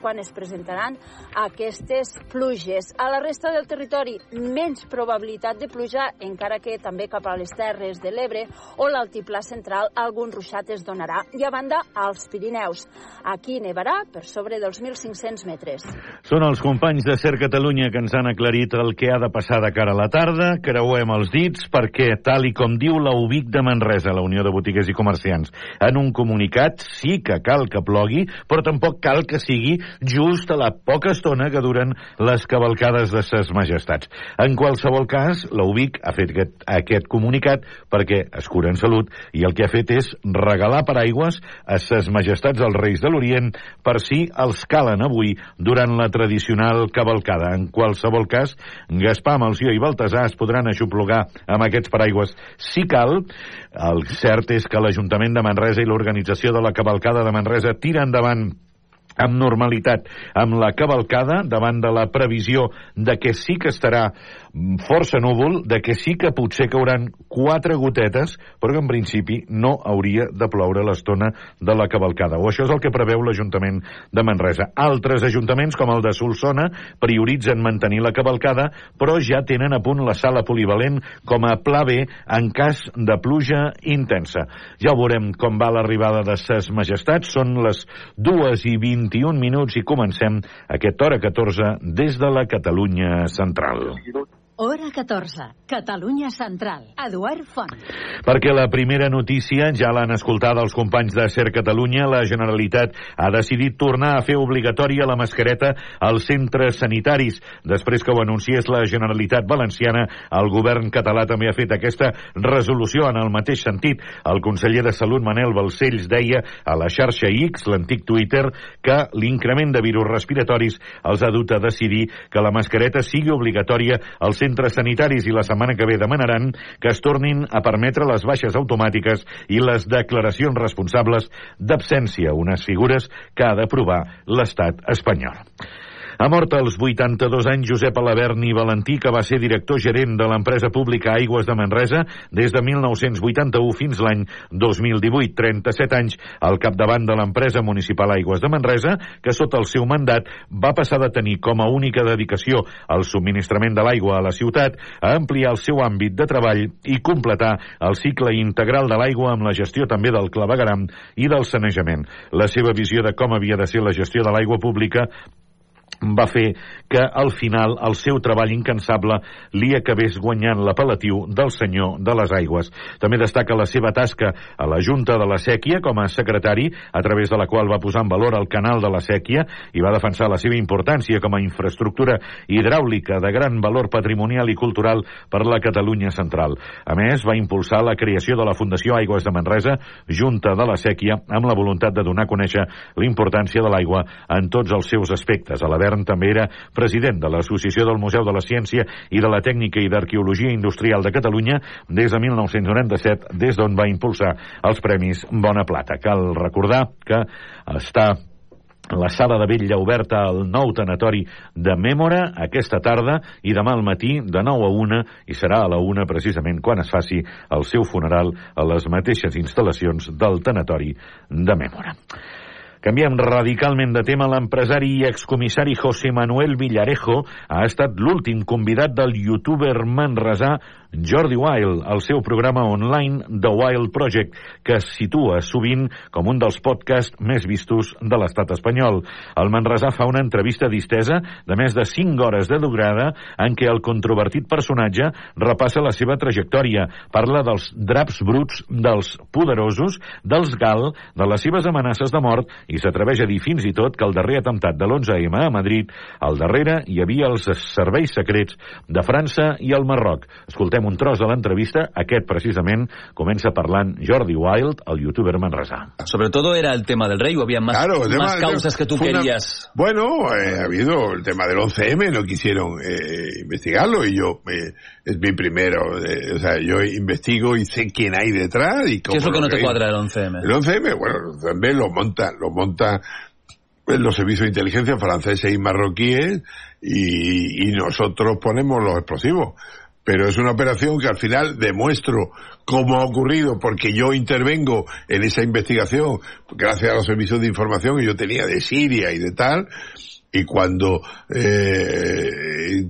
quan es presentaran aquestes pluges. A la resta del territori, menys probabilitat de pluja, encara que també cap a les Terres de l'Ebre o l'altiplà central algun ruixat es donarà. I a banda, als Pirineus. Aquí nevarà per sobre dels 1.500 metres. Són els companys de Ser Catalunya que ens han aclarit el que ha de passar de cara a la tarda. Creuem els dits perquè, tal i com diu la UBIC de Manresa, la Unió de Botiguers i Comerciants, en un comunicat sí que cal que plogui, però tampoc cal que sigui just a la poca estona que duren les cavalcades de ses majestats. En qualsevol cas, la UBIC ha fet aquest, aquest comunicat perquè es cura en salut i el que ha fet és regalar paraigües a ses majestats dels Reis de l'Orient per si els calen avui durant la tradicional cavalcada. En qualsevol cas, Gaspar, Malció i Baltasar es podran aixoplugar amb aquests paraigües si cal. El cert és que l'Ajuntament de Manresa i l'organització de la cavalcada de Manresa tira endavant amb normalitat amb la cavalcada davant de la previsió de que sí que estarà força núvol, de que sí que potser cauran quatre gotetes, però que en principi no hauria de ploure l'estona de la cavalcada. O això és el que preveu l'Ajuntament de Manresa. Altres ajuntaments, com el de Solsona, prioritzen mantenir la cavalcada, però ja tenen a punt la sala polivalent com a pla B en cas de pluja intensa. Ja veurem com va l'arribada de ses majestats. Són les 2 i 21 minuts i comencem aquest hora 14 des de la Catalunya Central. Hora 14. Catalunya Central. Eduard Font. Perquè la primera notícia ja l'han escoltada els companys de Ser Catalunya. La Generalitat ha decidit tornar a fer obligatòria la mascareta als centres sanitaris. Després que ho anunciés la Generalitat Valenciana, el govern català també ha fet aquesta resolució en el mateix sentit. El conseller de Salut, Manel Balcells, deia a la xarxa X, l'antic Twitter, que l'increment de virus respiratoris els ha dut a decidir que la mascareta sigui obligatòria als centres centres sanitaris i la setmana que ve demanaran que es tornin a permetre les baixes automàtiques i les declaracions responsables d'absència, unes figures que ha d'aprovar l'estat espanyol. Ha mort als 82 anys Josep Alaberni Valentí, que va ser director gerent de l'empresa pública Aigües de Manresa des de 1981 fins l'any 2018. 37 anys al capdavant de l'empresa municipal Aigües de Manresa, que sota el seu mandat va passar de tenir com a única dedicació el subministrament de l'aigua a la ciutat a ampliar el seu àmbit de treball i completar el cicle integral de l'aigua amb la gestió també del clavegaram i del sanejament. La seva visió de com havia de ser la gestió de l'aigua pública va fer que al final el seu treball incansable li acabés guanyant l'apel·latiu del senyor de les aigües. També destaca la seva tasca a la Junta de la Sèquia com a secretari, a través de la qual va posar en valor el canal de la Sèquia i va defensar la seva importància com a infraestructura hidràulica de gran valor patrimonial i cultural per la Catalunya central. A més, va impulsar la creació de la Fundació Aigües de Manresa, Junta de la Sèquia, amb la voluntat de donar a conèixer la importància de l'aigua en tots els seus aspectes. A la Govern també era president de l'Associació del Museu de la Ciència i de la Tècnica i d'Arqueologia Industrial de Catalunya des de 1997, des d'on va impulsar els Premis Bona Plata. Cal recordar que està la sala de vetlla oberta al nou tanatori de Mèmora aquesta tarda i demà al matí de 9 a 1 i serà a la 1 precisament quan es faci el seu funeral a les mateixes instal·lacions del tanatori de Mèmora. Canviem radicalment de tema. L'empresari i excomissari José Manuel Villarejo ha estat l'últim convidat del youtuber manresà Jordi Wild, el seu programa online The Wild Project, que es situa sovint com un dels podcasts més vistos de l'estat espanyol. El Manresà fa una entrevista distesa de més de 5 hores de durada en què el controvertit personatge repassa la seva trajectòria, parla dels draps bruts dels poderosos, dels GAL, de les seves amenaces de mort i s'atreveix a dir fins i tot que el darrer atemptat de l'11M a Madrid, al darrere hi havia els serveis secrets de França i el Marroc. Escoltem escoltem un tros de l'entrevista. Aquest, precisament, comença parlant Jordi Wild, el youtuber manresà. Sobre todo era el tema del rey o había más, Claro, tema- más causas que tú una- querías. Bueno, eh, ha habido el tema del 11M, no quisieron eh, investigarlo y yo, eh, es mi primero, eh, o sea, yo investigo y sé quién hay detrás y cómo ¿Qué es lo que no te cuadra del 11M? El 11M, bueno, el 11M lo monta, lo monta los servicios de inteligencia franceses y marroquíes y, y nosotros ponemos los explosivos. Pero es una operación que al final demuestro cómo ha ocurrido porque yo intervengo en esa investigación gracias a los servicios de información que yo tenía de Siria y de tal y cuando eh,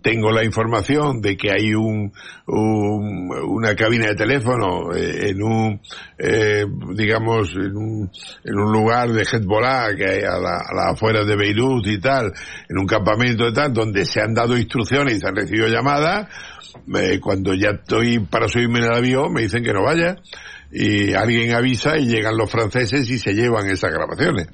tengo la información de que hay un, un una cabina de teléfono eh, en un eh, digamos en un, en un lugar de Hezbollah que hay a la, a la afueras de Beirut y tal en un campamento de tal donde se han dado instrucciones y se han recibido llamadas eh, cuando ya estoy para subirme en el avión me dicen que no vaya. Y alguien avisa y llegan los franceses y se llevan esas grabaciones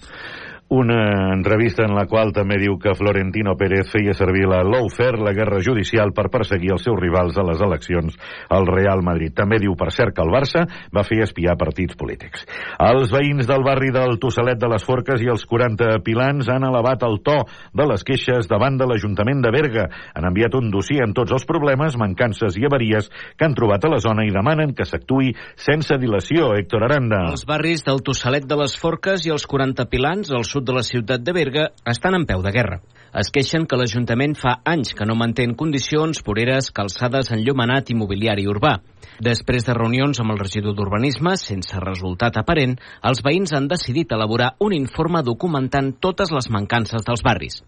una entrevista en la qual també diu que Florentino Pérez feia servir la lawfare, la guerra judicial, per perseguir els seus rivals a les eleccions al Real Madrid. També diu, per cert, que el Barça va fer espiar partits polítics. Els veïns del barri del Tossalet de les Forques i els 40 pilans han elevat el to de les queixes davant de l'Ajuntament de Berga. Han enviat un dossier amb tots els problemes, mancances i avaries que han trobat a la zona i demanen que s'actuï sense dilació. Héctor Aranda. Els barris del Tossalet de les Forques i els 40 pilans, al sud sud de la ciutat de Berga estan en peu de guerra. Es queixen que l'Ajuntament fa anys que no manté en condicions voreres, calçades, enllumenat i mobiliari urbà. Després de reunions amb el regidor d'Urbanisme, sense resultat aparent, els veïns han decidit elaborar un informe documentant totes les mancances dels barris.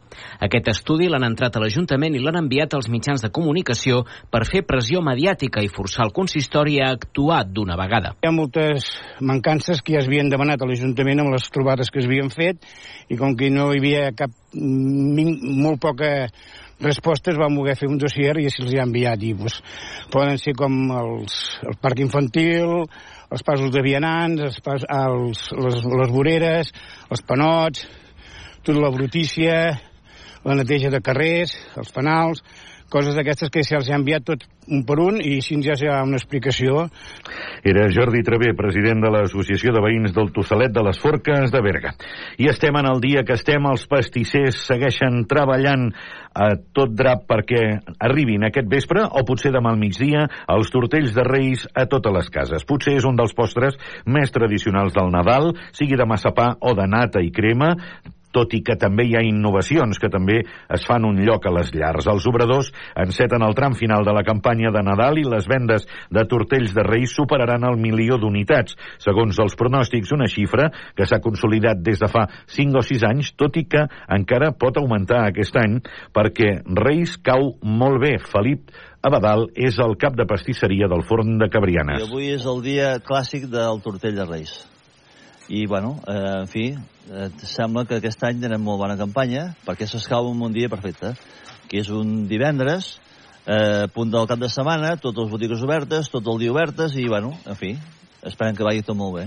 Aquest estudi l'han entrat a l'Ajuntament i l'han enviat als mitjans de comunicació per fer pressió mediàtica i forçar el consistori a actuar d'una vegada. Hi ha moltes mancances que ja es havien demanat a l'Ajuntament amb les trobades que es havien fet i com que no hi havia cap molt poca respostes vam voler fer un dossier i se'ls ha enviat i pues, poden ser com els, el parc infantil els passos de vianants els pas, els, les, les voreres els panots tota la brutícia la neteja de carrers els fanals coses d'aquestes que se'ls ha enviat tot un per un i així ja ha una explicació. Era Jordi Travé, president de l'Associació de Veïns del Tossalet de les Forques de Berga. I estem en el dia que estem, els pastissers segueixen treballant a tot drap perquè arribin aquest vespre o potser demà al migdia els tortells de Reis a totes les cases. Potser és un dels postres més tradicionals del Nadal, sigui de massapà o de nata i crema, tot i que també hi ha innovacions que també es fan un lloc a les llars. Els obradors enceten el tram final de la campanya de Nadal i les vendes de tortells de Reis superaran el milió d'unitats. Segons els pronòstics, una xifra que s'ha consolidat des de fa 5 o 6 anys, tot i que encara pot augmentar aquest any perquè Reis cau molt bé. Felip Abadal és el cap de pastisseria del forn de Cabrianes. I avui és el dia clàssic del tortell de Reis i bueno, eh, en fi, eh, sembla que aquest any tenem molt bona campanya perquè s'escau en un dia perfecte que és un divendres eh, punt del cap de setmana, totes les botigues obertes tot el dia obertes i bueno, en fi esperem que vagi tot molt bé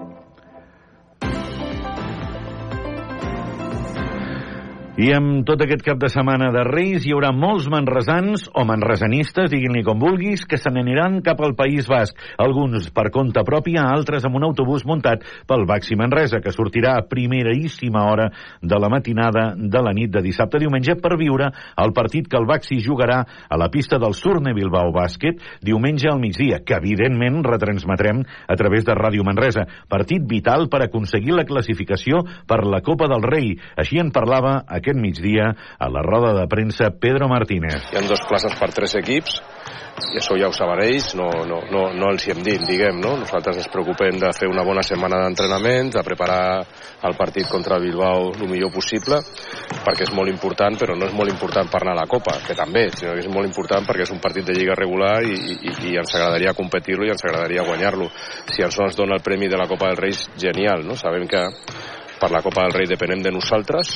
I amb tot aquest cap de setmana de Reis hi haurà molts manresans o manresanistes, diguin-li com vulguis, que se n'aniran cap al País Basc. Alguns per compte propi, altres amb un autobús muntat pel Baxi Manresa, que sortirà a primeríssima hora de la matinada de la nit de dissabte a diumenge per viure el partit que el Baxi jugarà a la pista del Surne Bilbao Bàsquet diumenge al migdia, que evidentment retransmetrem a través de Ràdio Manresa. Partit vital per aconseguir la classificació per la Copa del Rei. Així en parlava aquest migdia a la roda de premsa Pedro Martínez. Hi ha dos places per tres equips, i això ja ho saben ells, no, no, no, no els hi hem dit, diguem, no? Nosaltres ens preocupem de fer una bona setmana d'entrenament, de preparar el partit contra Bilbao el millor possible, perquè és molt important, però no és molt important per anar a la Copa, que també, sinó que és molt important perquè és un partit de lliga regular i, i, i ens agradaria competir-lo i ens agradaria guanyar-lo. Si ens ens dona el premi de la Copa dels Reis, genial, no? Sabem que per la Copa del Rei depenem de nosaltres,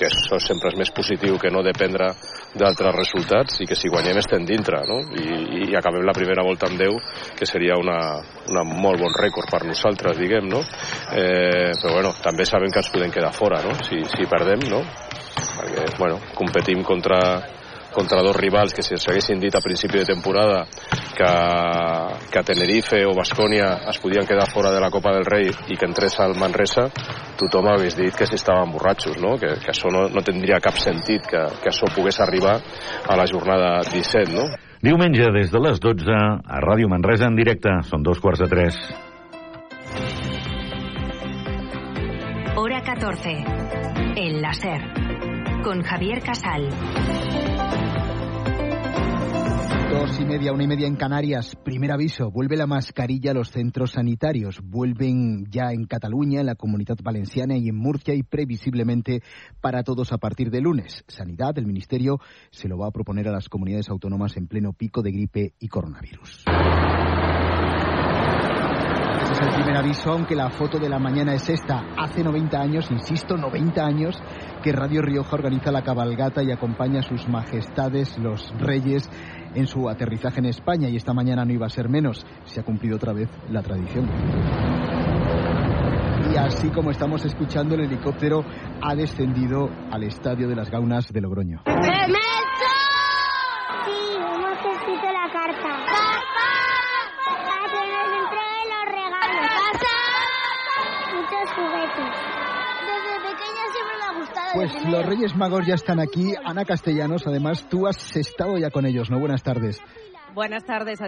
que això sempre és més positiu que no dependre d'altres resultats i que si guanyem estem dintre no? I, i acabem la primera volta amb 10 que seria una, una molt bon rècord per nosaltres diguem no? eh, però bueno, també sabem que ens podem quedar fora no? si, si perdem no? perquè bueno, competim contra contra dos rivals que si ens haguessin dit a principi de temporada que, que Tenerife o Bascònia es podien quedar fora de la Copa del Rei i que entrés al Manresa tothom hagués dit que s'estaven borratxos no? que, que això no, no tindria cap sentit que, que això pogués arribar a la jornada 17 no? Diumenge des de les 12 a Ràdio Manresa en directe. Són dos quarts de tres. Hora 14. El láser. Con Javier Casal. Dos y media, una y media en Canarias. Primer aviso, vuelve la mascarilla a los centros sanitarios. Vuelven ya en Cataluña, en la Comunidad Valenciana y en Murcia y previsiblemente para todos a partir de lunes. Sanidad, el Ministerio, se lo va a proponer a las comunidades autónomas en pleno pico de gripe y coronavirus. El primer aviso, aunque la foto de la mañana es esta. Hace 90 años, insisto, 90 años, que Radio Rioja organiza la cabalgata y acompaña a sus majestades, los reyes, en su aterrizaje en España. Y esta mañana no iba a ser menos. Se ha cumplido otra vez la tradición. Y así como estamos escuchando, el helicóptero ha descendido al estadio de las Gaunas de Logroño. Sí, hemos escrito la carta. Para que nos entreguen los regalos. Muchos juguetes. Desde pequeña siempre me ha gustado. Pues los Reyes Magos ya están aquí. Ana Castellanos, además, tú has estado ya con ellos, ¿no? Buenas tardes. Buenas tardes.